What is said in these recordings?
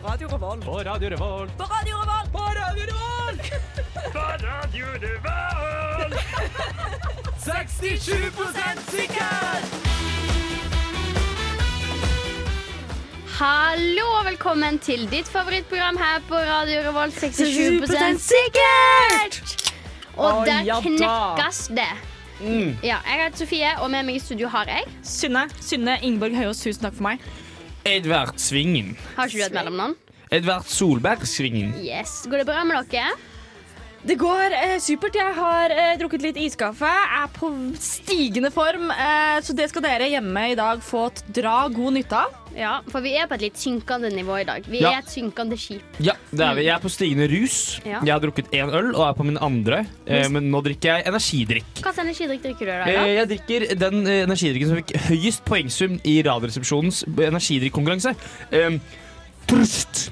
På Radio Revolt. På Radio Revolt. På Radio Revolt. På Radio Revolt! På Radio Revolt! 67 sikker! Hallo og velkommen til ditt favorittprogram her på Radio Revolt 67 sikkert! Og Å, der ja da. knekkes det. Mm. Ja, jeg heter Sofie, og med meg i studio har jeg Synne. Synne Ingeborg Høyås, tusen takk for meg. Edvard Svingen. Har ikke du et mellomnavn? Edvard Solberg Svingen. Yes. Går det bra med dere? Det går eh, supert. Jeg har eh, drukket litt iskaffe. Er på stigende form. Eh, så det skal dere hjemme i dag få dra god nytte av. Ja, for vi er på et litt synkende nivå i dag. Vi Ja. er et synkende skip. Ja, det er vi. Jeg er på stigende rus. Ja. Jeg har drukket én øl og er på min andre. Eh, men nå drikker jeg energidrikk. Hva slags energidrikk drikker du i dag? Eh, da? Jeg drikker den eh, energidrikken som fikk høyest poengsum i Radioresepsjonens energidrikkonkurranse. Eh, Trust.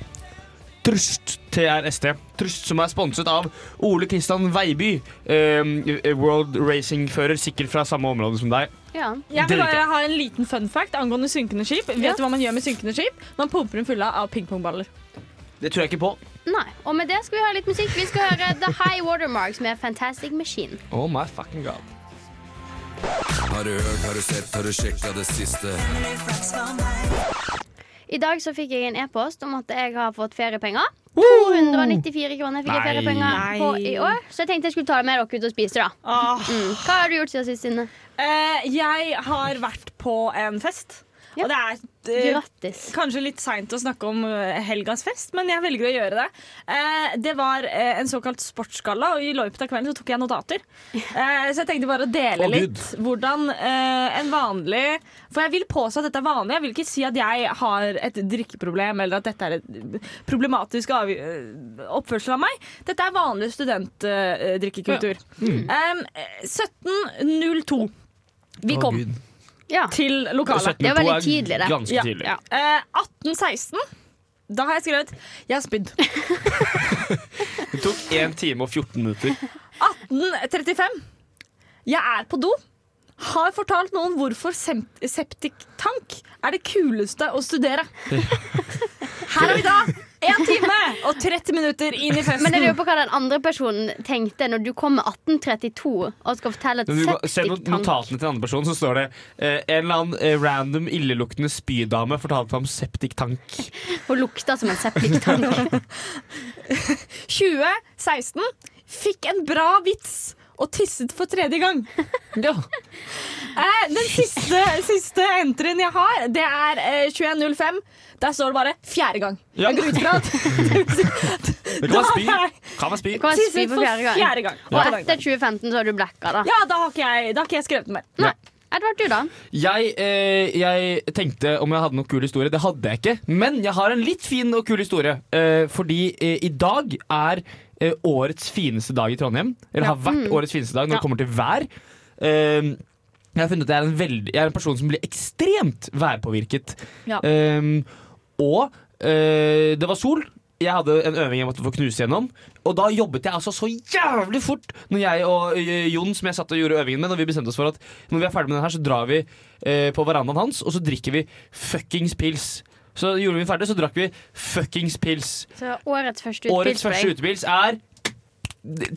Trust TRST. Trust, som er sponset av Ole Kristian Veiby. Um, World Racing-fører, sikkert fra samme område som deg. Ja. Jeg vil bare ha en liten fun fact angående synkende skip. Vet Ja. du hva man gjør med synkende skip? Man pumper dem fulle av pingpongballer. Det tror jeg ikke på. Nei. Og med det skal vi høre litt musikk. Vi skal høre The High Watermarks med Fantastic Machine. Oh my fucking god. Har du hørt, har du sett, har du sjekka det siste? I dag så fikk jeg en e-post om at jeg har fått feriepenger. 294 kroner fikk jeg Nei. feriepenger på i år. Så jeg tenkte jeg skulle ta det med dere ut og spise. da Ah. mm. Hva har du gjort siden sist, Synne? Uh, jeg har vært på en fest. Ja. Og det er eh, Grattis. kanskje litt seint å snakke om eh, helgas fest, men jeg velger å gjøre det. Eh, det var eh, en såkalt sportsgalla, og i løpet av kvelden så tok jeg notater. Eh, så jeg tenkte bare å dele oh, litt hvordan eh, en vanlig For jeg vil påstå at dette er vanlig. Jeg vil ikke si at jeg har et drikkeproblem eller at dette er et problematisk av, oppførsel av meg. Dette er vanlig studentdrikkekultur. Eh, 17.02. Vi kom Gud. Ja. til lokalet. 17.02 Det var veldig er tidlig, det. Ganske Ja, tidlig. ja. Eh, 1816. Da har jeg skrevet 'Jeg har spydd'. Det tok 1 time og 14 minutter. 1835. Jeg er på do. Har fortalt noen hvorfor septiktank er det kuleste å studere. Her er vi da! 1 time og 30 minutter inn i festen. Men jeg lurer på hva den andre personen tenkte når du kom med 1832 og skal fortelle et septiktank. septiktank. notatene til den andre personen, så står det eh, en eller annen eh, random illeluktende spydame fortalte om septiktank. Hun lukta som en septiktank. 2016. Fikk en bra vits og tisset for tredje gang. Ja. Eh, den siste, siste entryen jeg har, det er eh, 21.05. Der står det bare 'fjerde gang'. Ja. Jeg går ut fra at Det kan være spy. Kan være spy. Kan være spy for fjerde gang. fjerde gang. Og etter 2015 så har du blacka, da. Ja, da har ikke jeg, da har ikke jeg skrevet den mer. Nei. Edvard, du, da? Jeg, eh, jeg tenkte om jeg hadde noen kul historie. Det hadde jeg ikke. Men jeg har en litt fin og kul historie. Eh, fordi eh, i dag er eh, årets fineste dag i Trondheim. Eller Ja. har vært årets fineste dag når Ja. det kommer til vær. Eh, jeg har funnet at jeg er en, veldig, jeg er en person som blir ekstremt værpåvirket. Ja. Eh, og eh, det var sol. Jeg hadde en øving jeg måtte få knuse gjennom. Og da jobbet jeg altså så jævlig fort når jeg og eh, Jon som jeg satt og gjorde øvingen med, når vi bestemte oss for at når vi er ferdig med den her, så drar vi eh, på verandaen hans, og så drikker vi fuckings pils. Så gjorde vi ferdig, så drakk vi fuckings pils. Så årets første Årets utpils første utepils er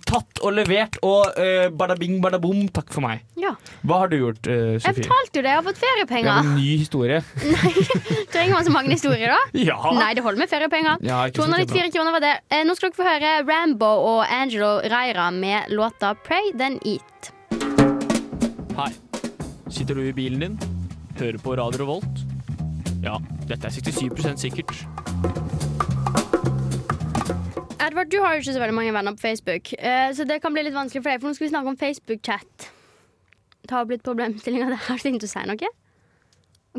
tatt og levert, og uh, badabing, badabom, takk for meg. Ja. Hva har du gjort, Sofie? Jeg fortalte jo det, jeg har fått feriepenger. feriepenger. en ny historie. Nei, Trenger man så mange historier, da? Ja! Nei, det holder med feriepenger. Ja, 294 kroner var det. Eh, nå skal dere få høre Rambo og Angelo Reira med låta 'Pray Then Eat'. Hei. Sitter du i bilen din? Hører på Radio Revolt? Ja, dette er 67% sikkert. Edvard, du har jo ikke så veldig mange venner på Facebook, eh, så det kan bli litt vanskelig for deg. For nå skal vi snakke om Facebook-chat. Ta opp litt problemstillinger der. Har du tenkt å si noe?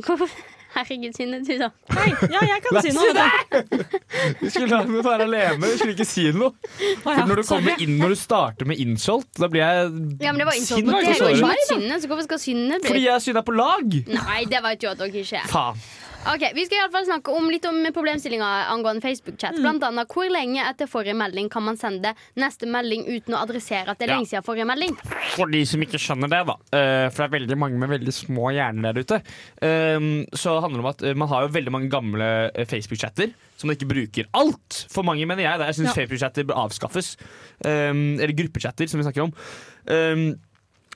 Hvorfor? Herregud, Synne, du da. Hei, ja, jeg kan si noe. Vi skulle la meg være alene, vi skulle ikke si noe. For når du, kommer inn, når du starter med insult, da blir jeg Ja, men det var insult Sint mot og deg, ikke mot Synne, så hvorfor skal Synne bli Fordi jeg er Synne er på lag. Nei, det vet jo at dere ikke er. Faen. Ok, Vi skal i alle fall snakke om litt om problemstillinga angående Facebook-chat. Mm. Blant annet, Hvor lenge etter forrige melding kan man sende neste melding uten å adressere at det er lenge siden forrige melding? For de som ikke skjønner det, da. eh, For det er veldig mange med veldig små hjerner der ute. Så Så handler det om at eh, man har jo veldig mange gamle eh, Facebook-chatter som man ikke bruker. Altfor mange, mener jeg. Jeg syns Ja. Facebook-chatter bør avskaffes. Eh, Eller gruppechatter, som vi snakker om.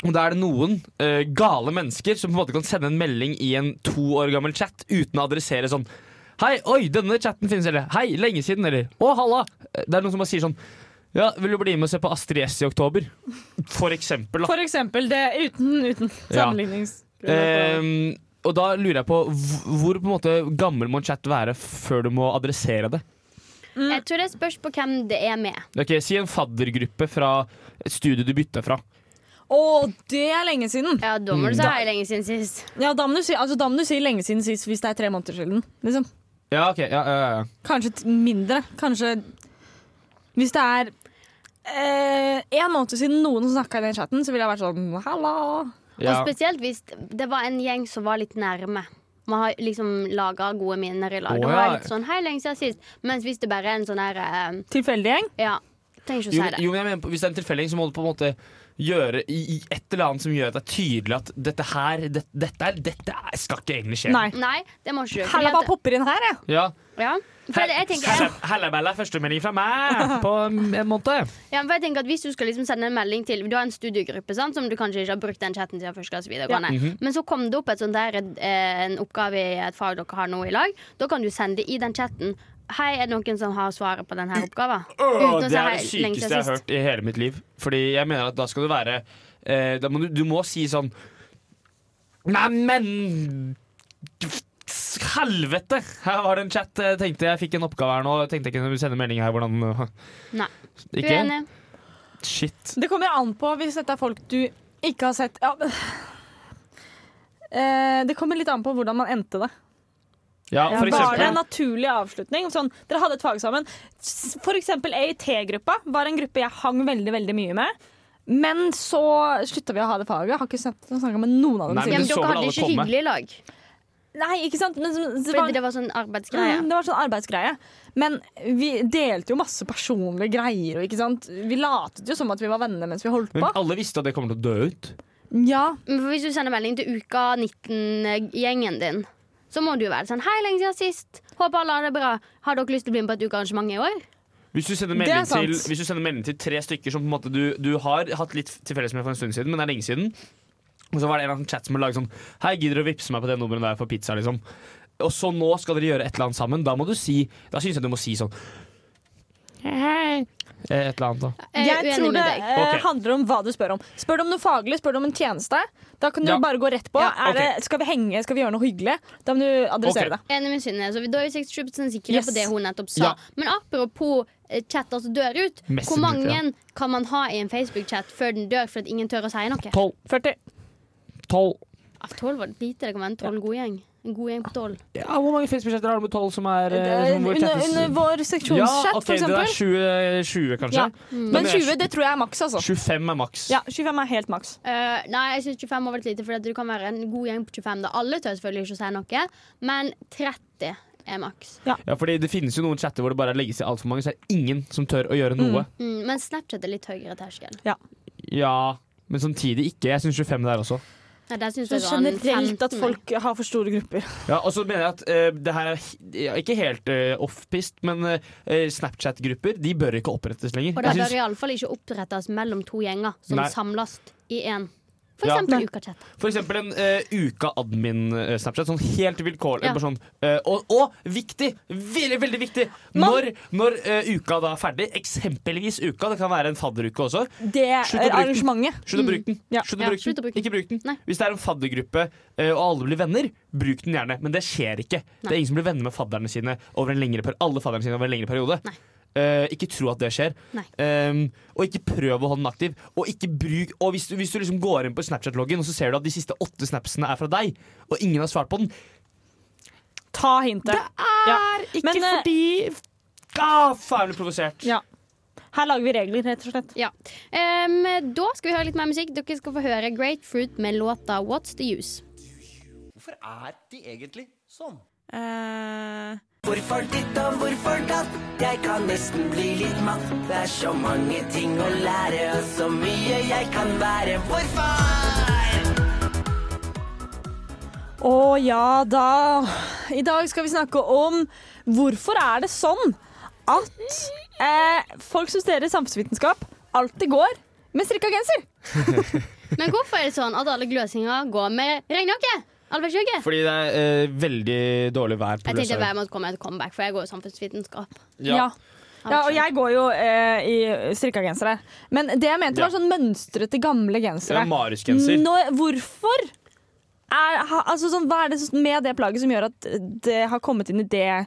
Og Da er det noen uh, gale mennesker som på en måte kan sende en melding i en to år gammel chat uten å adressere sånn Hei, oi, denne chatten finnes, eller Hei, lenge siden, eller Å, halla! Det er noen som bare sier sånn Ja, vil du bli med og se på Astrid S i oktober? For eksempel, da. For eksempel. Det uten, uten Ja. sammenligningsgrunnlag. Ehm, og da lurer jeg på hvor på en måte gammel må en chat være før du må adressere det? Jeg tror det spørs på hvem det er med. Ok, Si en faddergruppe fra et studie du bytta fra. Å, det er lenge siden! Ja, Da må du si Da- hei lenge siden sist. Ja, da må, du si, altså, da må du si lenge siden sist hvis det er tre måneder siden. Liksom. Ja, ok, ja, ja, ja. Kanskje t- mindre. Kanskje Hvis det er eh, en måned siden noen snakka i den chatten, så ville jeg vært sånn halla. ja. Og spesielt hvis det var en gjeng som var litt nærme. Man har liksom laga gode minner i lag. Å, Da var ja. det litt sånn hei lenge siden sist. Mens hvis det bare er en sånn her eh, Tilfeldig gjeng. Ja, trenger ikke Jo, å si det. jo, men jeg mener, på- Hvis det er en tilfeldig, så må du på en måte gjøre i, et eller annet som gjør at det er tydelig at dette her det, dette, er, dette er, skal ikke egentlig skje. Nei. Nei, det må ikke Heller bare popper inn her, jeg. Ja. Ja. Hellebella Hellebella, førstemelding fra meg på en måned. ja, for jeg tenker at Hvis du skal liksom sende en melding til Du har en studiegruppe sant, som du kanskje ikke har brukt den chatten siden første klasse videregående. Mhm. Men så kom det opp et sånt der, eh, en oppgave i et fag dere har nå i lag. Da kan du sende i den chatten Hei, er det noen som har svaret på denne oppgaven? Uten det er det sykeste jeg har hørt i hele mitt liv. Fordi jeg mener at da skal du være eh, da må du, du må si sånn Neimen Helvete! Her var det en chat. Jeg tenkte jeg fikk en oppgave her nå. Jeg tenkte jeg kunne sende melding her. Hvordan Nei. Ikke? Uenig. Shit. Det kommer an på hvis dette er folk du ikke har sett ja. eh, Det kommer litt an på hvordan man endte det. Ja, for Var det en naturlig avslutning? Sånn, dere hadde et fag sammen. F.eks. For eksempel EIT-gruppa var en gruppe jeg hang veldig veldig mye med. Men så slutta vi å ha det faget. Jeg har ikke snakka med noen av dem Nei, men dere hadde ikke komme? hyggelig i lag. Nei, ikke sant? Men, det, var, det var sånn arbeidsgreie. mm, det var sånn arbeidsgreie. Men vi delte jo masse personlige greier. Og, ikke sant? Vi latet jo som at vi var venner mens vi holdt på. Men alle visste at det kommer til å dø ut. Ja, Men Hvis du sender melding til uka 19-gjengen din, så må du jo være sånn Hei, lenge siden sist. Håper alle har det bra. Har dere lyst til å bli med på et ukearrangement i år? Hvis du sender Det er melding, til, hvis du sender melding til tre stykker som på en måte du, du har hatt litt til felles med for en stund siden, men det er lenge siden, og så var det en annen chat som har laget sånn Hei, gidder du å vippse meg på det nummeret der for pizza, liksom? Og så nå skal dere gjøre et eller annet sammen. Da må du si Da syns jeg du må si sånn Hei. Eh, Et eller annet, da. Jeg jeg tror det eh, Ok. handler om hva du spør om. Spør du om noe faglig, spør du om en tjeneste. Da kan du Ja. bare gå rett på. Ja, er det, skal vi henge, skal vi gjøre noe hyggelig? Da må du adressere okay. det. Enig med Synne. Så da er vi 67 sikre Yes. på det hun nettopp sa. Ja. Men apropos eh, chatter som dør ut. Hvor Messenger, mange kan man ha i en Facebook-chat før den dør fordi ingen tør å si noe? Tolv. 40. Tolv. Ja, Tolv var det lite. Det kan være en tolv god gjeng. En god gjeng på tolv. Ja, hvor mange Facebook-chatter har du med tolv som er eh, som hvor under, under vår seksjonschat, ja, ok, for det er 20, 20 kanskje? Ja. Mm. Men er 20 det tror jeg er maks, altså. 25 er maks. Ja, 25 er helt maks. Uh, nei, jeg syns 25 har vært lite, for du kan være en god gjeng på 25. Da. Alle tør selvfølgelig ikke å si noe, men 30 er maks. Ja, fordi Det finnes jo noen chatter hvor det bare legges i altfor mange, så er det ingen som tør å gjøre noe. Mm, men Snapchat er litt høyere terskel. Ja, Men samtidig ikke. Jeg syns 25 der også. Nei, der synes Så jeg generelt at folk har for store grupper. Ja, Og så mener jeg at uh, det her er ja, ikke helt uh, off-pist, men uh, Snapchat-grupper De bør ikke opprettes lenger. Og det bør synes- iallfall ikke opprettes mellom to gjenger som Nei. samles i én. For eksempel ja. Ukachat. For eksempel en uh, uka-admin-Snapchat. Sånn helt vilkårlig. Ja. Sånn, uh, og, og viktig! Veldig, veldig viktig! Når, når uh, uka da er ferdig, eksempelvis uka, det kan være en fadderuke også, Det er arrangementet. slutt å bruke den. Ja. Ja, slutt å bruke den. Ikke bruk den. Nei. Hvis det er en faddergruppe eh, og alle blir venner, bruk den gjerne. Men det skjer ikke. Det er ingen som blir venner med fadderne sine over en lengre, per- alle fadderne sine over en lengre periode. Nei. Eh, ikke tro at det skjer. Um, og ikke prøv å holde den aktiv. Og ikke bruk Og hvis du, hvis du liksom går inn på Snapchat-loggen og så ser du at de siste åtte snapsene er fra deg, og ingen har svart på den Ta hintet. Det Ja. Ikke Men, eh, fordi ah, Faen, jeg blir provosert. Ja. Her lager vi regler, rett og slett. Ja. Um, da skal vi høre litt mer musikk. Dere skal få høre Grapefruit med låta What's The Use. Hvorfor er de egentlig sånn? Eh, Hvorfor ditt og hvorfor datt? Jeg kan nesten bli litt matt. Det er så mange ting å lære, og så mye jeg kan være. Hvorfor? Å ja da. I dag skal vi snakke om hvorfor er det sånn at eh, folk som studerer samfunnsvitenskap, alltid går med strikka genser. Men hvorfor er det sånn at alle gløsinger går med regnjakke? Allværsjakke? Fordi det er eh, veldig dårlig vær på Jeg tenkte jeg måtte komme med et comeback, for jeg går jo samfunnsvitenskap. Ja. Ja, og jeg går jo eh, i strikka gensere. Men det jeg mente, var Ja. sånn mønstrete, gamle Ja, gensere. Marius-genser. Nå- hvorfor? Er, ha, altså sånn, hva er det med det plagget som gjør at det har kommet inn i det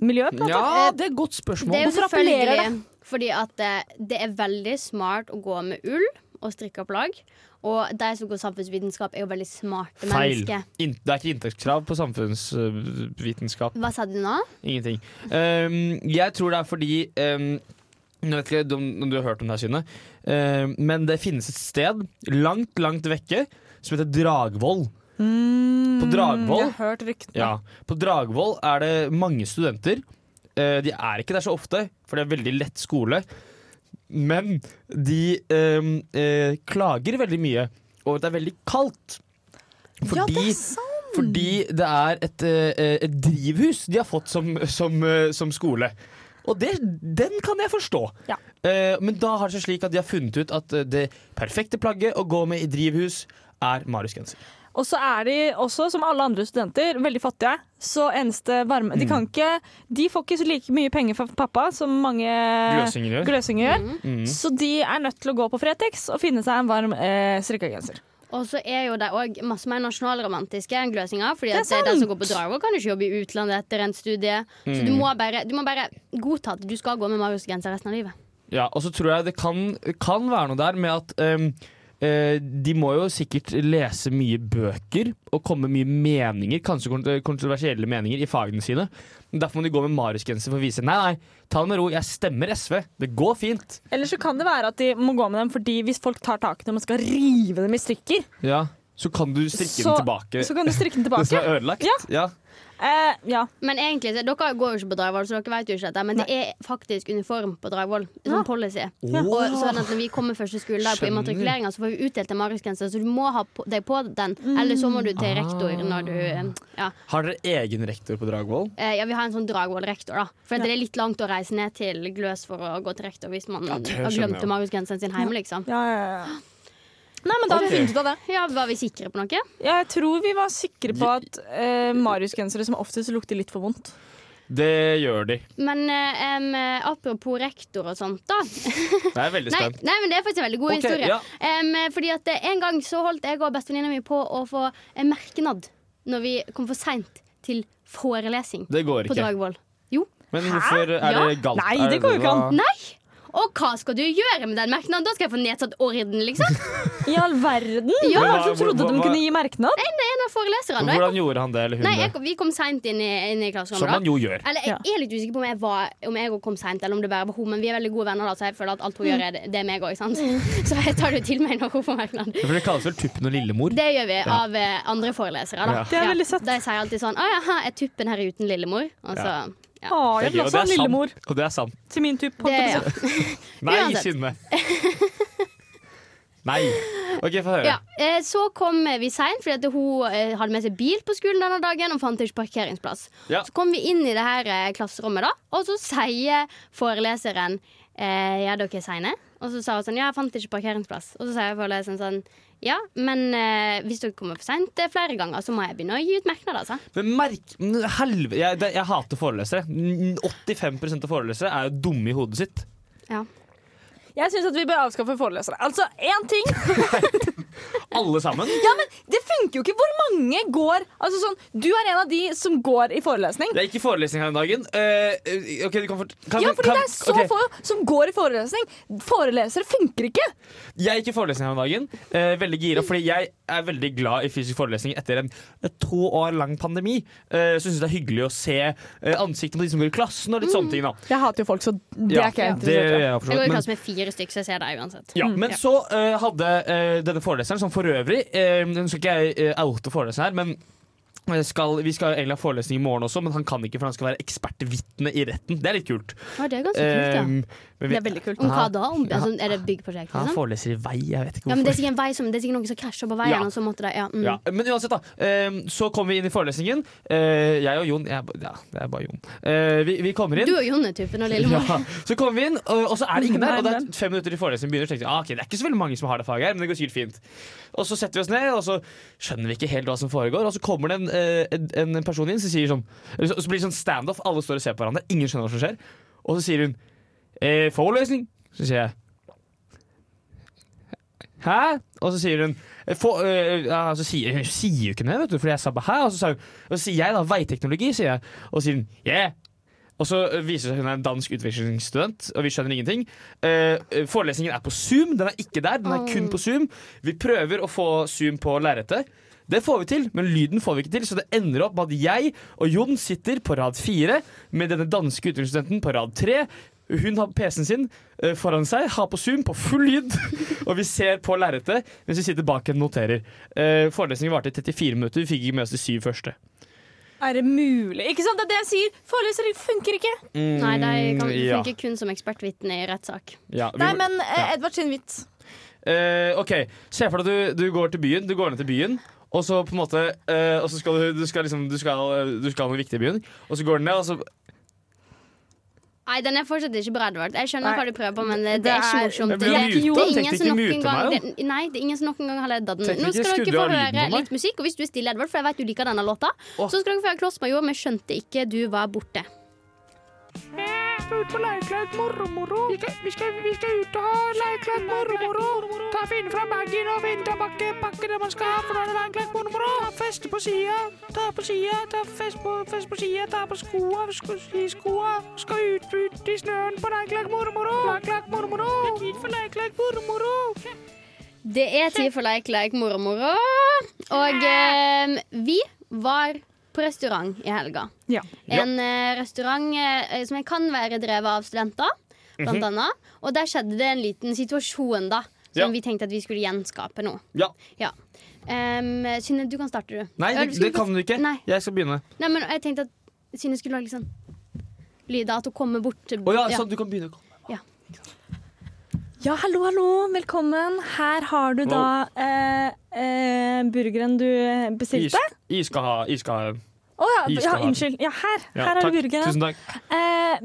miljøet? på en måte? Ja, det er et godt Det spørsmål. er jo Hvorfor appellerer selvfølgelig fordi at eh, det er veldig smart å gå med ull og strikka plagg. Og de som går samfunnsvitenskap, er jo veldig smarte Feil. mennesker. Feil. det er ikke inntektskrav på samfunnsvitenskap. Hva sa du nå? Ingenting. Um, jeg tror det er fordi um, Nå vet ikke om, du har hørt om det her, Synne, um, men det finnes et sted langt, langt vekke som heter Dragvoll. På Dragvoll Jeg har hørt ryktene. Ja, På Dragvoll er det mange studenter. Uh, de er ikke der så ofte, for det er veldig lett skole. Men de ehm, eh, klager veldig mye over at det er veldig kaldt. Fordi, ja, det er sant. fordi det er et, eh, et drivhus de har fått som, som, eh, som skole. Og det, den kan jeg forstå. Ja. Eh, men da har det seg slik at de har funnet ut at det perfekte plagget å gå med i drivhus er Marius-genser. Og så er de også, som alle andre studenter, veldig fattige. Så eneste varme De, kan ikke, de får ikke så like mye penger fra pappa som mange Gløsinger gjør. gløsinger gjør. Mm. Så de er nødt til å gå på Fretex og finne seg en varm eh, strikkegenser. Og så er jo de òg masse mer nasjonalromantiske enn gløsinger. Fordi Det er at de sant. som går på Dragvoll, kan jo ikke jobbe i utlandet etter en studie. Så du må, bare, du må bare godta at du skal gå med Marius-genser resten av livet. Ja, og så tror jeg det kan, kan være noe der med at ehm, eh, de må jo sikkert lese mye bøker og komme med mye meninger, kanskje kontroversielle meninger, i fagene sine. Derfor må de gå med Marius-genser for å vise Nei, nei, ta det med ro, jeg stemmer SV. Det går fint. Eller så kan det være at de må gå med dem fordi hvis folk tar tak i dem og skal rive dem i stykker, Ja, Så kan du strikke Så- den tilbake. så kan du strikke den Det som tilbake. er ødelagt. Ja. Ja. Eh, ja. Men egentlig, så- Dere går jo ikke på Dragvoll, så dere vet jo ikke dette. Men det er faktisk uniform på Dragvoll. Som Ja. policy. Ja. Og sånn at Når vi kommer første skoledag på immatrikuleringa, så får vi utdelt en Marius-genser, så du må ha på, deg på den. Eller så må du til rektor når du eh, ja. Har dere egen rektor på Dragvoll? Eh, ja, vi har en sånn Dragvoll-rektor, da. For det er litt langt å reise ned til Gløs for å gå til rektor hvis man Ja, har glemt mariusgenseren sin hjemme, liksom. Ja, ja, ja. Nei, men da har vi funnet ut av det. Ja, Var vi sikre på noe? Jeg tror vi var sikre på at eh, Marius-gensere som oftest lukter litt for vondt. Det gjør de. Men um, apropos rektor og sånt, da. Jeg er veldig Nei, spent. nei, men det er faktisk en veldig god okay, historie. ja. Um, fordi at En gang så holdt jeg og bestevenninna mi på å få en merknad når vi kom for seint til forelesing Det går på Dragvoll. Jo. Men hvorfor er Ja. det galt? Nei, det går jo ikke an. Nei! Og hva skal du gjøre med den merknaden? Da skal jeg få nedsatt orden, liksom. I all verden! Ja, hva- som trodde hva- de kunne gi merknad? En av foreleserne. Hvordan gjorde han det, eller hun Nei, jeg, vi kom seint inn, i- inn i Som man jo gjør. Eller jeg er litt usikker på om jeg, var, om jeg kom seint, eller om det bare var hun. Men vi er veldig gode venner, da, så jeg føler at alt hun gjør, er det, det er meg òg. Så jeg tar det til meg når hun får merknad. For det kalles vel Tuppen og Lillemor? Det gjør vi av eh, andre forelesere. Da. Ja. Det er veldig søtt. De sier alltid sånn 'Å ja, er tuppen her uten lillemor?' Og så, ja. Å, jeg vil og også ha sant. lillemor Og det er sant. til min type. Det, ja. Nei. Synne. Nei. OK, få høre. Ja. Eh, Så kom vi seint fordi hun eh, hadde med seg bil på skolen denne dagen og fant ikke parkeringsplass. Ja. Så kom vi inn i det her eh, klasserommet, da, og så sier foreleseren eh, Ja, dere er seine? Og så sa hun sånn Ja, jeg fant ikke parkeringsplass. Og så sier foreleseren sånn Ja, men eh, hvis dere kommer for seint eh, flere ganger, så må jeg begynne å gi ut merknader, altså. Men merk Helvete, jeg, det- jeg hater forelesere. 85% av forelesere er jo dumme i hodet sitt. Ja. Jeg syns vi bør avskaffe forelesere. Altså, én ting Alle sammen. Ja, men det funker jo ikke! Hvor mange går Altså sånn, Du er en av de som går i forelesning. Jeg er i forelesning her om dagen. Uh, ok, du kan kan, Ja, fordi kan, det er så okay. få som går i forelesning. Forelesere funker ikke! Jeg gikk i forelesning her om dagen. Uh, veldig gira, fordi jeg er veldig glad i fysisk forelesning etter en eh, to år lang pandemi. Uh, så syns jeg det er hyggelig å se ansiktene på de som går i klassen, og litt sånne ting. da Jeg hater jo folk, så det Ja, er ikke jeg interessert i. jeg så går i klasse med fire stykker, så jeg ser deg uansett. Ja, men så eh, hadde denne foreleseren, som for øvrig eh, Nå skal ikke jeg eh, oute foreleseren her, men skal, vi skal egentlig ha forelesning i morgen også, men han kan ikke, for han skal være ekspertvitne i retten. Det er litt kult. Ja, det er ganske kult, ja. Um, men vi, Det er veldig kult. Om hva da? Om, altså, er det byggeprosjekt? han Liksom? foreleser i vei, jeg vet ikke Ja, men det er sikkert vei som, det er sikkert noen som krasjer på veien, Ja. og så måtte de ja, mm. Ja, men uansett, da. um, så kommer vi inn i forelesningen. Uh, jeg og Jon jeg, Ja, det er bare Jon. Uh, vi, vi kommer inn. Du og Jon er typen og Lillemor. Ja, så kommer vi inn, og, og så er det ingen der. Og det er fem minutter til forelesningen begynner. Så tenker jeg, ah, ok, det er ikke så veldig mange som har det faget her, men det går sikkert fint. Og så setter vi oss ned, og så skjønner vi ikke helt hva som foregår. Og så kommer det en, en, en person inn som sier sånn så, blir det sånn standoff. Alle står og ser på hverandre. Ingen skjønner hva som skjer. Og så sier hun eh, 'forelesning'. Så sier jeg Hæ? Og så sier hun for, få, eh, ja, Så sier hun sier jo ikke det, vet du, fordi jeg sa bare hæ. Og så, sa hun, og så sier jeg da veiteknologi, sier jeg. Og så sier hun yeah. Og så eh, viser det seg hun er en dansk utvekslingsstudent, og vi skjønner ingenting. Eh, eh, forelesningen er på Zoom, den er ikke der, den er kun på Zoom. Vi prøver å få Zoom på lerretet. Det får vi til, men lyden får vi ikke til, så det ender opp med at jeg og Jon sitter på rad fire med denne danske utviklingsstudenten på rad tre. Hun har PC-en sin eh, foran seg, har på Zoom på full lyd, og vi ser på lerretet mens vi sitter bak en noterer. Uh, forelesningen varte i 34 minutter, vi fikk ikke med oss de syv første. Er det mulig? Ikke sant? Det er det jeg sier. Forelesning funker ikke. Nei, de kan Mm, ja. funke kun som ekspertvitne i rettssak. Ja, Nei, må- men eh, ja. Edvard sin vits. Eh, ok, Se for deg at du, du går til byen Du går ned til byen Og så på en måte eh, Og så skal du, du, skal liksom, du, skal, du skal ha noe viktig i byen Og så går den ned og så, Nei, den er fortsatt ikke bra, Edvard. Jeg skjønner Nei. hva du prøver på, men det, det er ikke er- morsomt. Det, Det, blir det, er ingen som noen gang det, Nei, det er ingen som noen gang har ledd av den. Nå skal dere få høre litt musikk, og hvis du er stille, Edvard, for jeg vet du liker denne låta, Åh. så skal dere få høre Klossmajor, men skjønte ikke du var borte. Skal ut på lekelag moro-moro. Vi vi, vi skal ut og ha lekelag moro-moro. Ta Finne fram bagen og finne tilbake pakke det man skal ha for å ha lekelag moro-moro. Ta feste på sida, ta på sida, ta fest på, fest på sida, ta på skoa, sko, i skoa. Skal ut, ut i snøen på lekelag moro-moro. Lekelag moro-moro. Det er tid for lekelag moro-moro. Det er tid for leik, leik, moro, moro. Og eh, vi var på restaurant i helga. Ja. En eh, restaurant eh, som kan være drevet av studenter, blant annet. Og der skjedde det en liten situasjon, da. Som Ja. vi tenkte at vi skulle gjenskape nå. Ja, Ja. Um, Synne, du kan starte, du. Nei, det, det kan du ikke Nei. Jeg skal begynne Nei, men jeg tenkte at Synne skulle lage litt sånn lyd av at hun kommer bort til oh, ja. sånn, du kan begynne å komme? Ja, hallo, hallo. Velkommen. Her har du da eh, eh, burgeren du Is, bestilte. Jeg skal ha, is skal ha Å ja, ja, den. unnskyld. Ja, her. ja, her har takk, burgeren. Tusen takk Eh,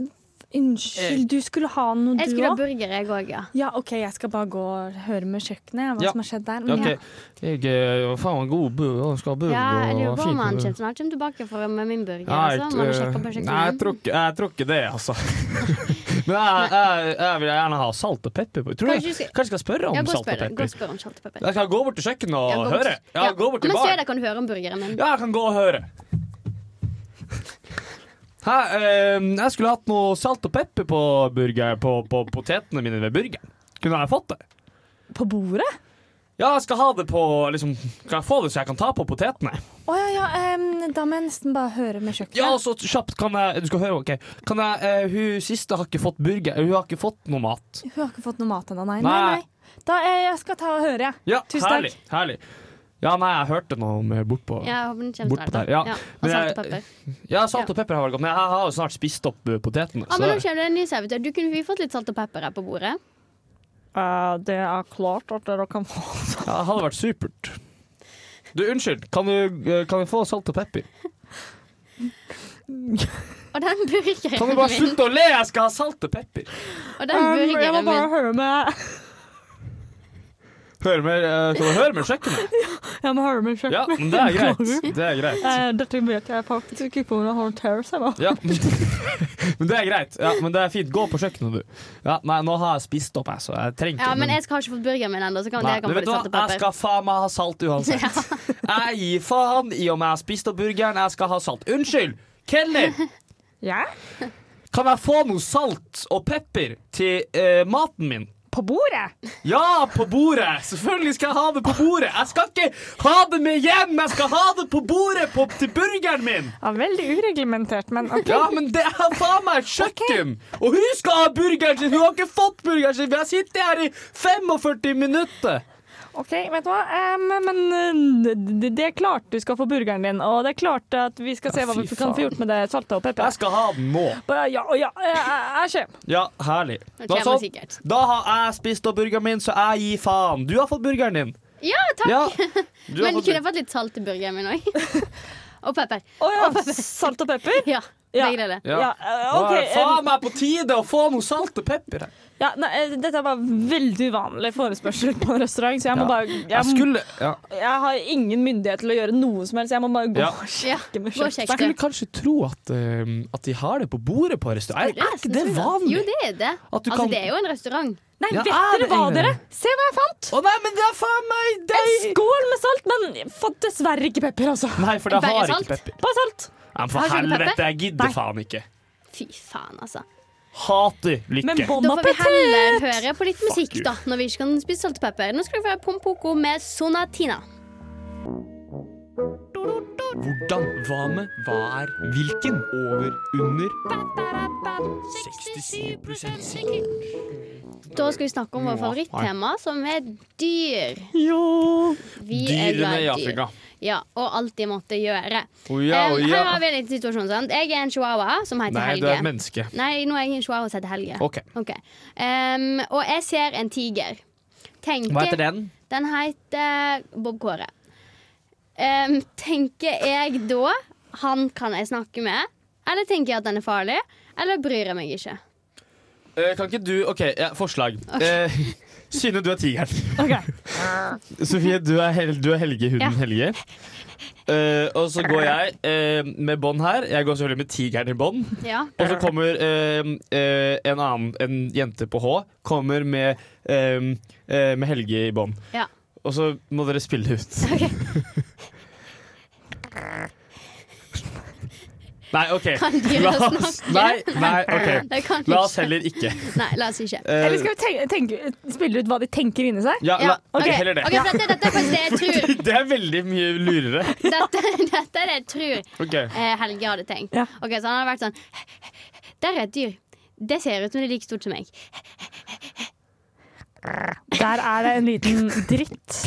unnskyld, du skulle ha noe, Jeg skulle ha burger, jeg òg, ja. Ja, OK, jeg skal bare gå og høre med kjøkkenet hva Ja. som har skjedd der. Men, okay. ok. Jeg er faen en god burger, jeg skal ha burger Ja, jeg lurer og på om han kommer kommer tilbake for, med min burger. Nei, altså. Eh, kjøkkenet. nei, jeg tror ikke- jeg tror ikke det, altså. Men jeg, jeg, jeg vil gjerne ha salt og pepper på. Tror Kanskje jeg, Kanskje jeg skal spørre om Ja, salt og pepper? spør om salt og pepper. Jeg skal gå bort til kjøkkenet og Ja, gå bort- høre. Ja, ja. gå bort til du se, baren. kan du høre om burgeren min. Ja, jeg kan gå og høre. Hæ, eh, jeg skulle hatt noe salt og pepper på, burger, på, på potetene mine ved burgeren. Kunne jeg fått det? på bordet? Ja, jeg skal ha det på liksom, Kan jeg få det så jeg kan ta på potetene? Å ja, ja. em, da må jeg nesten bare høre med kjøkkenet. Ja, så kjapt kan jeg Du skal høre, ok Kan jeg, eh, Hun siste har ikke fått burger Hun har ikke fått noe mat Hun har ikke fått noe mat ennå, nei. Nei. nei. nei. Da, eh, jeg skal ta og høre, jeg. Ja, Tusen herlig, herlig Ja, nei, jeg hørte noe om bortpå Ja, Bort der, ja. Ja. Og Men salt og pepper. Ja, salt og pepper har vært godt Men jeg har jo snart spist opp eh, potetene Ja, men nå kommer det en ny servitør. Du kunne vi fått litt salt og pepper her på bordet? Uh, det er klart at dere kan få ja, det hadde vært supert Du, unnskyld Kan du, eh, kan vi få salt og pepper? Og den burgeren min Kan du bare slutte å le? Jeg skal ha salt og pepper Og den burgeren Um, Jeg må bare min høre med Hør med, eh, Kan du høre med kjøkkenet? Ja, må høre med kjøkkenet. Ja, men det er greit Det er greit Eh, dette vet jeg faktisk ikke hvordan håndtere seg nå. Ja, men det er greit. Ja, men det er fint. Gå på kjøkkenet, du. Ja, nei, nå har jeg spist opp, jeg, så jeg trenger ikke Ja, men jeg har ikke fått burgeren min ennå, så kan Nei, dere kan du få vet litt salt og Jeg skal faen meg ha salt uansett. Jeg gir faen i om jeg har spist opp burgeren. Jeg skal ha salt. Unnskyld! Kelner! Ja? Kan jeg få noe salt og pepper til eh, maten min? På bordet? Ja, på bordet! Selvfølgelig skal jeg ha det på bordet. Jeg skal ikke ha det med hjem! Jeg skal ha det på bordet på, til burgeren min! Ja, veldig ureglementert, men OK. Ja, men det er faen meg et kjøkken! Og hun skal ha burgeren sin! Hun har ikke fått burgeren sin! Vi har sittet her i 45 minutter! OK, vet du hva. Um, men eh, det, det er klart du skal få burgeren din, og det er klart at vi skal se Ja, hva vi kan få gjort med det salte og pepper. Jeg skal ha den nå. Bare Ja, ja, jeg, jeg kommer. Ja, herlig. Da, sånn, da har jeg spist opp burgeren min, så jeg gir faen. Du har fått burgeren din. Ja, takk. Ja, du Men fått kunne jeg fått litt salt i burgeren min òg? og pepper. Å ja, salt og pepper? Ja, begge deler. Ja. Ja, eh, det faen meg på tide å få noe salt og pepper her. Ja, nei, eh, dette var veldig uvanlig forespørsel på en restaurant, så jeg må Ja. bare jeg, Jeg skulle ja. jeg har ingen myndighet til å gjøre noe som helst. Jeg må bare gå Ja. og sjekke med kjøttet. Skulle kanskje tro at, uh, at de har det på bordet på restaurant. Er, er ikke det vanlig? Jo, det er det. At du Altså, kan- det er jo en restaurant. Nei, Ja, vet er dere hva, dere? Se hva jeg fant! Å nei, men det er faen meg En skål med salt, men fant dessverre ikke pepper, altså. Nei, for det har ikke pepper. Bare salt. Ja, men for helvete, jeg gidder Nei. faen ikke. Fy faen, altså. Hater lykke. Men bon Da får vi heller høre på litt musikk, da, når vi ikke kan spise salt og pepper. Nå skal vi få høre Pompoko med Sonatina. Hvordan? Hva med? Hva er? Hvilken? Over? Under? 67 sikkert. Da skal vi snakke om vårt favorittema, som er dyr. Ja Vi er Dyrene glad i i Afrika. Ja, og alt de måtte gjøre. Oh ja, Um, å her har vi en liten situasjon. sant? Jeg er en chihuahua som heter Nei, du er et menneske. Nei, nå er jeg en chihuahua som heter Helge. OK. okay. Um, og jeg ser en tiger. Tenker, Hva heter den? Den heter Bob Kåre. Um, tenker jeg da han kan jeg snakke med? Eller tenker jeg at den er farlig? Eller bryr jeg meg ikke? Uh, kan ikke du OK, ja, forslag. Eh, Synne, du er tigeren. Okay. Sofie, du er, Hel du er Helge, hunden Ja. Helge. Uh, og så går jeg uh, med bånd her. Jeg går selvfølgelig med tigeren i bånd. Ja. Og så kommer uh, en annen En jente på H kommer med, med Helge i bånd. Ja. Og så må dere spille ut. ut. Nei, OK. Kan oss, snakke? nei, nei, ok La oss heller ikke. Nei, la oss ikke. Eh, Eller skal vi tenke, tenke, spille ut hva de tenker inni seg? ja, Ja, la, ok, ok. heller det. Ok, for dette, dette er faktisk det jeg tror. Det er veldig mye lurere. Dette, dette er det jeg tror Ok. eh, Helge hadde tenkt. Ja. Ok, Så han hadde vært sånn Der er et dyr. Det ser ut som det er like stort som meg. Der er det en liten dritt.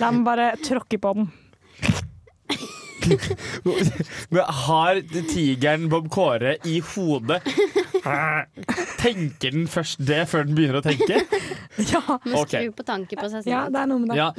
La meg bare tråkke på den. Men har tigeren Bob Kåre i hodet Tenker den først det før den begynner å tenke? Ja, Vi Ok. skrur på tankeprosessen. ja det er noe med det. Ja.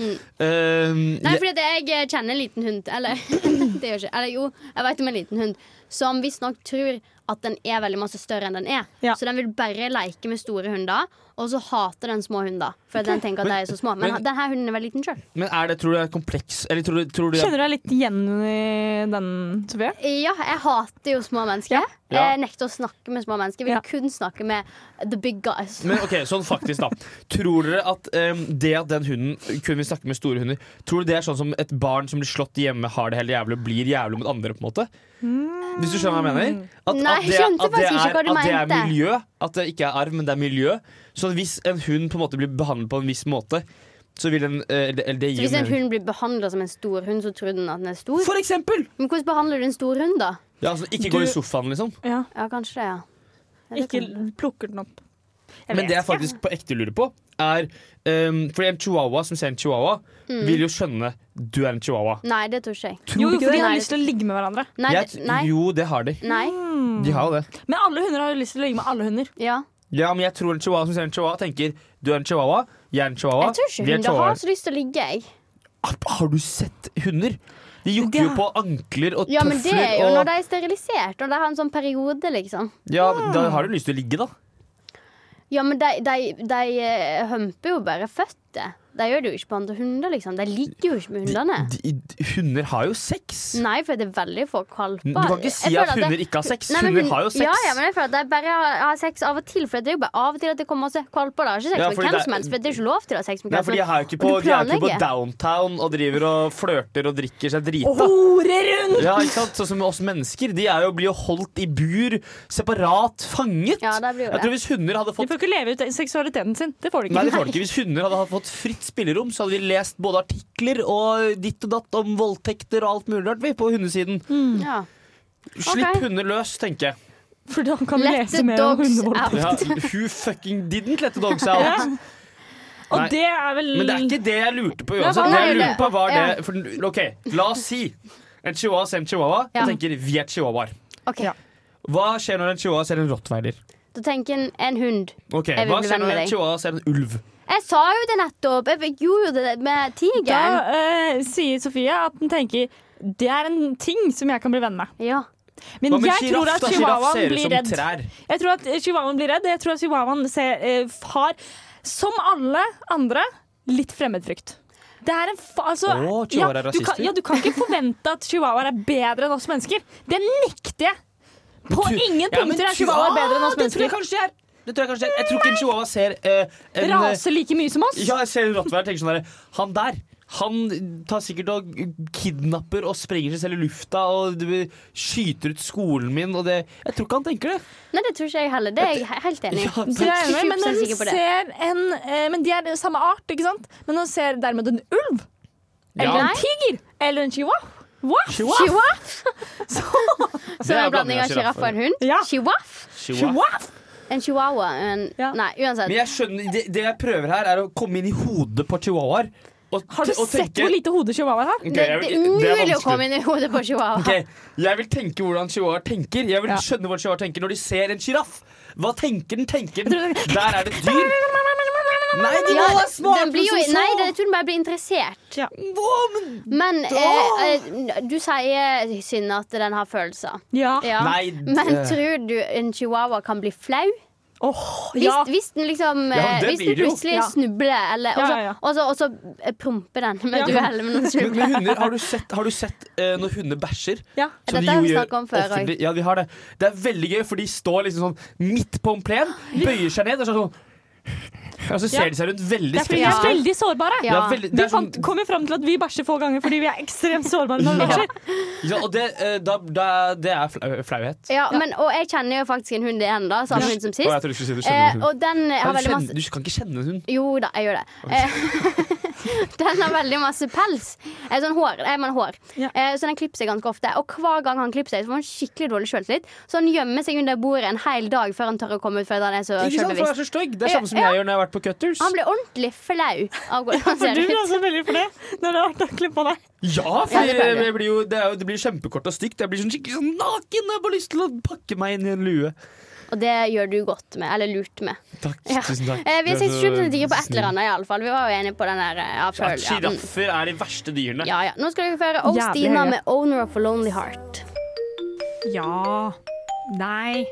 ehm, Nei, jeg- fordi det, jeg kjenner en liten hund Eller, det gjør ikke Eller jo, jeg vet om en liten hund Som visstnok tror at den er veldig masse større enn den er Ja. Så den vil bare leke med store hunder Og så hater den små hunder For okay. den tenker at de er så små Men, men- denne hunden er veldig liten selv Men er det, tror du det er kompleks? Eller tror du, tror du det Kjenner du deg litt igjen i den, Sofie? Ja, jeg hater jo små mennesker Ja. Ja. Jeg nekter å snakke med små mennesker Jeg vil Ja. kun snakke med the big guys men ok, sånn faktisk da Tror dere at um, det at den hunden kun vil snakke med store hunder Tror du det er sånn som et barn som blir slått hjemme Har det helt jævlig og blir jævlig mot andre på en måte? Hvis du skjønner hva jeg mener? At, Nei, at det, skjønte at det faktisk ikke er, hva du at det er mente. miljø At det ikke er arv, men det er miljø Så hvis en hund på en måte blir behandlet på en viss måte Så vil den eh, eller, eller det Så gir hvis en hund blir behandlet som en stor hund Så tror den at den er stor For eksempel Men hvordan behandler du en stor hund da? ja, altså, Ikke gå i sofaen liksom Ja. Ja, kanskje det, ja, ja det Ikke kan- plukker den opp. Jeg Men vet det jeg faktisk på ekte lurer på Er um, Fordi en chihuahua som ser en chihuahua Mm. Vil jo skjønne Du er en chihuahua Nei, det tror ikke jeg Tror Jo, for de har lyst til å ligge med hverandre. Nei, det- nei, Jo, det har de nei. De har jo det Men alle hunder har jo lyst til å ligge med alle hunder. Ja. Ja, men jeg tror en chihuahua som ser en chihuahua Tenker Du er en chihuahua Jeg er en chihuahua Jeg tror ikke er hunder har så lyst til å ligge, jeg. Har du sett hunder? De jokker jo på ankler og Ja, men det er jo og når de er sterilisert, og de har en sånn periode, liksom. Ja, da har du lyst til å ligge da Ja, men de, de, de eh, humper jo bare føtter. De gjør det jo ikke på andre hunder, liksom. De ligger jo ikke med hundene. de, de, Hunder har jo sex Nei, for det er veldig få valper. Du kan ikke si Jeg at hunder det- ikke har sex Nei, Hunder hun- har jo sex Ja, ja, men jeg føler at de bare har, har sex av og til. For det er jo bare av og til at det kommer masse valper. De Har ikke sex Ja, med hvem det- som helst, for det er ikke lov til å ha sex med hvem for helst. de er jo ikke på, de er ikke på downtown og driver og flørter og drikker seg drita. Hore rundt! Ja, ikke sant? Sånn som oss mennesker. De er jo, blir jo holdt i bur, separat, fanget. Ja, det blir jo det. Jeg tror. Hvis hunder hadde De fått får ikke leve ut seksualiteten sin. Det får de Nei, det får de ikke. Hvis hunder hadde fått fritt spillerom, så hadde vi lest både artikler og ditt og datt om voldtekter og alt mulig rart vi på hundesiden. Ja. Slipp okay. hunder løs, tenker jeg. For da kan vi lese mer om dogs hundevold. Ja, who fucking didn't let the dogs out? Og Nei, det er vel Men det er ikke det jeg lurte på uansett. Det jeg lurte på var det for, OK, la oss si en chihuahua ser en chihuahua Ja. og tenker vi er chihuahuaer. Okay. Ja. Hva skjer når en chihuahua ser en rottweiler? Da tenker en en hund. Okay. Jeg vil Hva skjer når en chihuahua ser en ulv? Jeg sa jo det nettopp. Jeg gjorde jo det med Da tigeren. eh, sier Sofie at den tenker det er en ting som jeg kan bli venn med. Ja. Men Hva med jeg tror at da? Chihuahuaen blir redd. Jeg tror at chihuahuaen blir redd. Jeg tror at chihuahuaen ser, eh, har, som alle andre, litt fremmedfrykt. Det er en fa altså, Å, ja, er du kan, ja, du kan ikke forvente at chihuahuaer er bedre enn oss mennesker. Det nekter jeg. På ingen Ja, punkter er chihuahuaer bedre enn oss mennesker. Det tror jeg kanskje er. Det tror Jeg kanskje. Jeg tror ikke en chihuahua ser eh, en, Raser like mye som oss. Ja, jeg ser en rottweiler og tenker sånn der Han der han tar sikkert og kidnapper og sprenger seg selv i lufta og skyter ut skolen min. Og det, jeg tror ikke han tenker det. Nei, det tror ikke jeg heller. Det er jeg helt enig i. Ja, men 20% når sikker du på det. ser en eh, Men de er samme art, ikke sant? Men når ser dermed en ulv, eller Ja. en tiger, eller en chihuahua What? Chihuahua? Så er en blanding av sjiraff og en hund? Ja. Chihuahua? En chihuahua. En... Ja. Nei, uansett. Men jeg skjønner, det, det jeg prøver her, er å komme inn i hodet på chihuahuaer. Har du sett tenke- hvor lite hode chihuahuaer har? Okay, det, det er umulig å komme inn i hodet på chihuahua. Okay, Jeg vil tenke hvordan chihuahuaer tenker. Jeg vil Ja. skjønne hvordan chihuahuer tenker når de ser en sjiraff. Hva tenker den? Tenker den Der er det et dyr. Nei, Ja, må være smarte den blir jo, nei, jeg tror den bare blir interessert. Hva, men Men eh, eh, du sier, Synne, at den har følelser. Ja. Ja. Nei, Men tror du en chihuahua kan bli flau? Åh, ja. hvis den liksom Ja, eh, Hvis den plutselig Ja. snubler, eller, og, Ja, så, ja, ja. og, så, og så eh, promper den med Ja. duell med noen snubler. men hunder, har du sett, har du sett uh, når hunder bæsjer? ja. Som Dette de har vi snakket om før, Ja, vi har det. Det er veldig gøy, for de står liksom sånn midt på en plen, bøyer seg ned, og sånn Og så ser Ja. de seg rundt veldig Det er fordi vi er veldig sårbare. Ja. Er veldig, det Vi sånn, kommer fram til at vi bæsjer få ganger fordi vi er ekstremt sårbare når vi Ja. bæsjer. ja, og det, eh, da, da, det er flauhet. Ja, men, og jeg kjenner jo faktisk en hund igjen, da. Samme hund som sist. jeg du si du Eh, og den har du, veldig kjenner, masse du kan ikke kjenne en hund. Jo da, jeg gjør det. Eh, den har veldig masse pels. Eh, sånn hår. Eh, men hår. Ja. Eh, så den klipper seg ganske ofte. Og hver gang han klipper seg, så får han skikkelig dårlig sjøltillit. Så han gjemmer seg under bordet en hel dag før han tør å komme ut fordi han er så Ikke sant, for han er så stygg. Det er samme som Ja. jeg gjør når jeg har vært på Cutters. Han blir ordentlig flau av hvordan han For ser du blir ut. også veldig flau når du har vært og klippa deg. Ja, Ja, for det pleier blir jo, det, er jo, det blir kjempekort og stygt. Jeg blir sånn skikkelig sånn naken. Jeg har bare lyst til å pakke meg inn i en lue. Og det gjør du godt med. Eller lurt med. Takk, Ja. tusen takk. Eh, vi er sett så 67 sikre på et eller annet, iallfall. Vi var jo enige på den der eh, ja, føl, ja. Er de verste dyrene. Ja, ja. Nå skal dere høre Oh Jævlig Stina med 'Owner of a Lonely Heart'. Ja. Nei.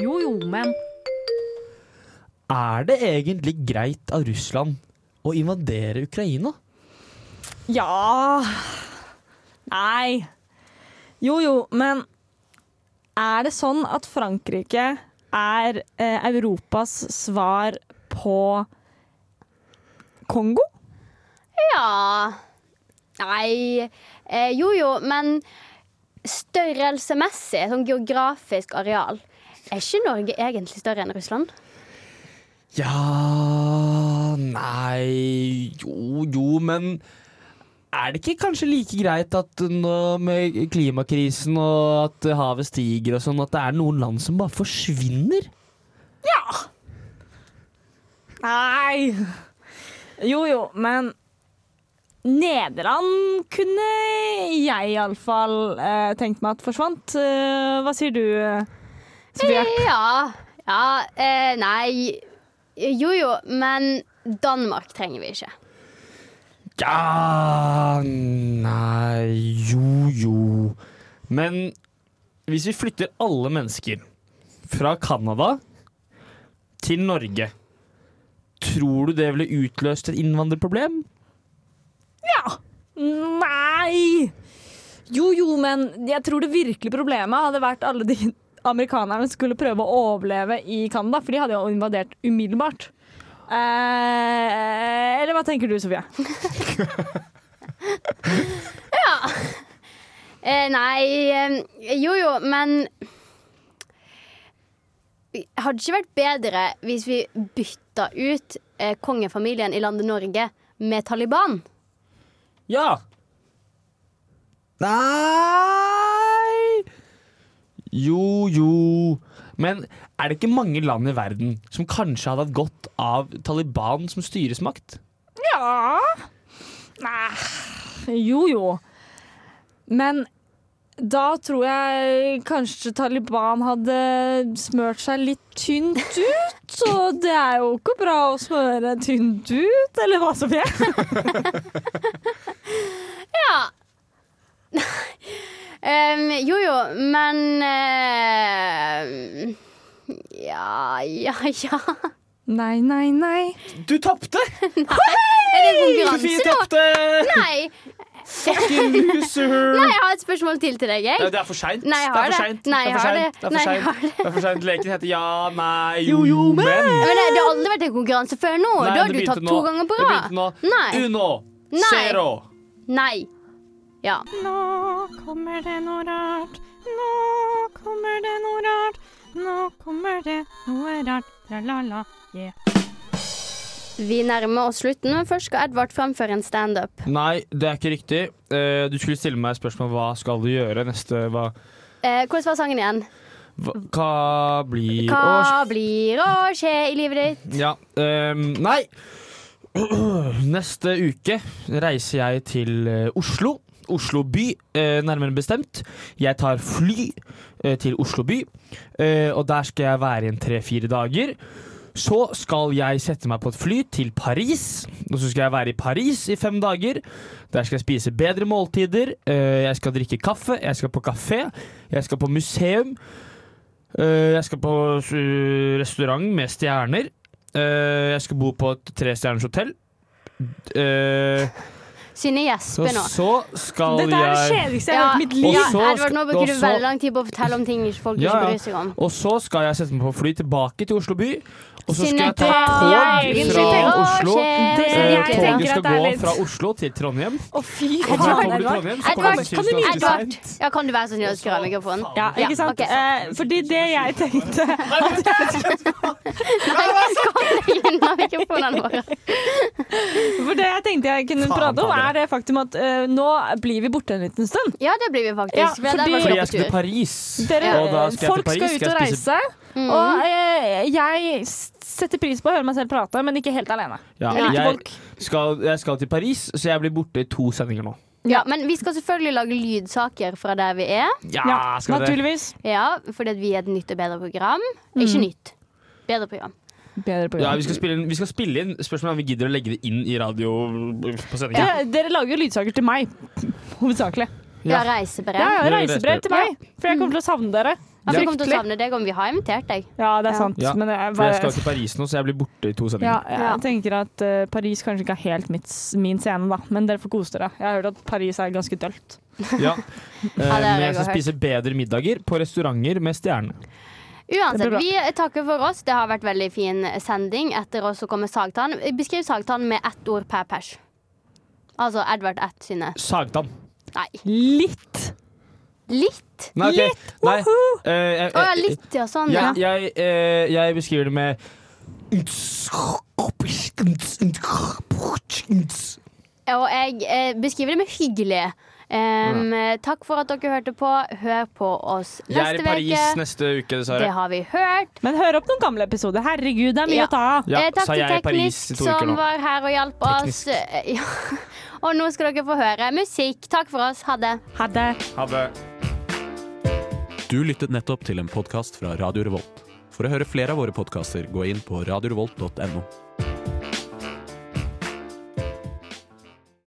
Jo jo, men Er det egentlig greit av Russland å invadere Ukraina? Ja Nei. Jo jo, men er det sånn at Frankrike er eh, Europas svar på Kongo? Ja Nei eh, Jo jo, men størrelsemessig, sånn geografisk areal, er ikke Norge egentlig større enn Russland? Ja Nei Jo, jo, men er det ikke kanskje like greit at nå med klimakrisen og at havet stiger og sånn, at det er noen land som bare forsvinner? Ja. Nei. Jo jo, men Nederland kunne jeg iallfall eh, tenkt meg at forsvant. Eh, hva sier du, eh, Sofie? Ja. Ja, eh, nei Jo jo, men Danmark trenger vi ikke. Ja Nei Jo, jo. Men hvis vi flytter alle mennesker fra Canada til Norge, tror du det ville utløst et innvandrerproblem? Ja. Nei. Jo jo, men jeg tror det virkelige problemet hadde vært alle de amerikanerne skulle prøve å overleve i Canada, for de hadde jo invadert umiddelbart. Eh, eller hva tenker du, Sofie? Eh, nei Jo jo, men Hadde det ikke vært bedre hvis vi bytta ut eh, kongefamilien i landet Norge med Taliban? Ja. Nei Jo, jo. Men er det ikke mange land i verden som kanskje hadde hatt godt av Taliban som styresmakt? Ja Nei Jo, jo. Men da tror jeg kanskje Taliban hadde smørt seg litt tynt ut. Og det er jo ikke bra å smøre tynt ut, eller hva, Sofie? Ja. Em, jo jo, men uh, Ja, ja, ja. Nei, nei, nei. Du tapte! Er det Sofie konkurranse nå? tapte! Nei. Fucking loser! Nei, jeg har et spørsmål til til deg, jeg. det er for seint. Nei, jeg har det. Nei, Det er jeg for har seint. det. Det er for seint. Det for seint. Leken heter Ja, nei, jo, Jo, men. Men det, det har aldri vært en konkurranse før nå. Nei, da har du tatt nå. to ganger på rad. Nei. Uno. Nei. Zero. Nei. Ja. Nå kommer det noe rart. Nå kommer det noe rart. Nå kommer det noe rart. Tra-la-la, yeah. Vi nærmer oss slutten, men først skal Edvard framføre en standup. Nei, det er ikke riktig. Eh, Du skulle stille meg spørsmål hva skal du gjøre neste hva, Eh, hvordan var sangen igjen? hva, hva blir Hva å blir å skje i livet ditt? Ja, Eh, nei Neste uke reiser jeg til eh, Oslo Oslo by, eh, nærmere bestemt Jeg tar fly eh, til Oslo by eh, Og der skal jeg være i en tre-fire dager Så skal jeg sette meg på et fly til Paris Og så skal jeg være i Paris i fem dager Der skal jeg spise bedre måltider Jeg skal drikke kaffe Jeg skal på kafé Jeg skal på museum Jeg skal på restaurant med stjerner. Jeg skal bo på et trestjerners hotell. Synne gjesper nå. så skal Dette er det kjedeligste jeg har hørt i mitt liv. ja, Edvard, nå bruker du veldig lang tid på å fortelle om ting folk Ja, ikke bryr seg om. Og så skal jeg sette meg på fly tilbake til Oslo by. Og så skal jeg ta tog fra Oslo. Jeg Eh, Toget skal er gå fra Oslo til Trondheim. Å, fy faen, Edvard. Edvard, kan du være så snill å skru av mikrofonen? Ja, ikke sant? Eh, fordi det jeg tenkte Nei, skam deg unna mikrofonene våre. For det jeg tenkte jeg kunne prate om, fader. Er det faktum at uh, nå blir vi borte en liten stund. Ja, det blir vi faktisk. Ja, fordi- vært Fordi jeg skal til. Paris. Dere, og da skal jeg folk Paris, skal ut og reise, Mm. og uh, jeg setter pris på å høre meg selv prate, men ikke helt alene. ja, Jeg jeg, skal, jeg skal til Paris, så jeg blir borte i to sendinger nå. Ja, men vi skal selvfølgelig lage lydsaker fra der vi er. Ja, skal naturligvis. det. Ja, fordi at vi er et nytt og bedre program. Mm. Ikke nytt. Bedre program. Bedre Ja, vi skal spille inn, vi skal spille inn Spørsmålet er om vi gidder å legge det inn i radio på sendinga. Dere, dere lager jo lydsaker til meg, hovedsakelig. Ja, Ja. reisebrev. Ja, ja, reisebrev til meg, for jeg kommer til å savne dere. Ja, Jeg kommer til å savne deg om vi har invitert deg. Ja, det er sant. Ja, Men jeg, For jeg skal til Paris nå, så jeg blir borte i to ja, jeg Ja. tenker at uh, Paris kanskje ikke er helt mitt, min scene, da. Men dere får kose dere. Jeg har hørt at Paris er ganske dølt. Ja. uh, det Men jeg jeg skal spise bedre middager på restauranter med stjerne. Uansett, vi takker for oss. Det har vært veldig fin sending. Etter oss så kommer Sagtann. Beskriv Sagtann med ett ord per pers. Altså Edvard ett sine. Sagtann. Nei. Litt. Litt? Nei, ok. Nei. Uh, jeg, Å ja, litt, ja. Sånn, ja. Jeg, jeg, eh, jeg beskriver det med Og jeg uh, beskriver det med hyggelig. Um, Takk for at dere hørte på. Hør på oss neste uke. Jeg er i Paris uke. neste uke, Det har vi hørt. Men hør opp noen gamle episoder. Herregud, det er mye Ja. å ta av. Ja, eh, takk til Teknisk som var her og hjalp oss. Eh, Ja. Og nå skal dere få høre musikk. Takk for oss. Ha det. Ha det. Ha det. Du lyttet nettopp til en podkast fra Radio Revolt. For å høre flere av våre podkaster, gå inn på radiorevolt.no.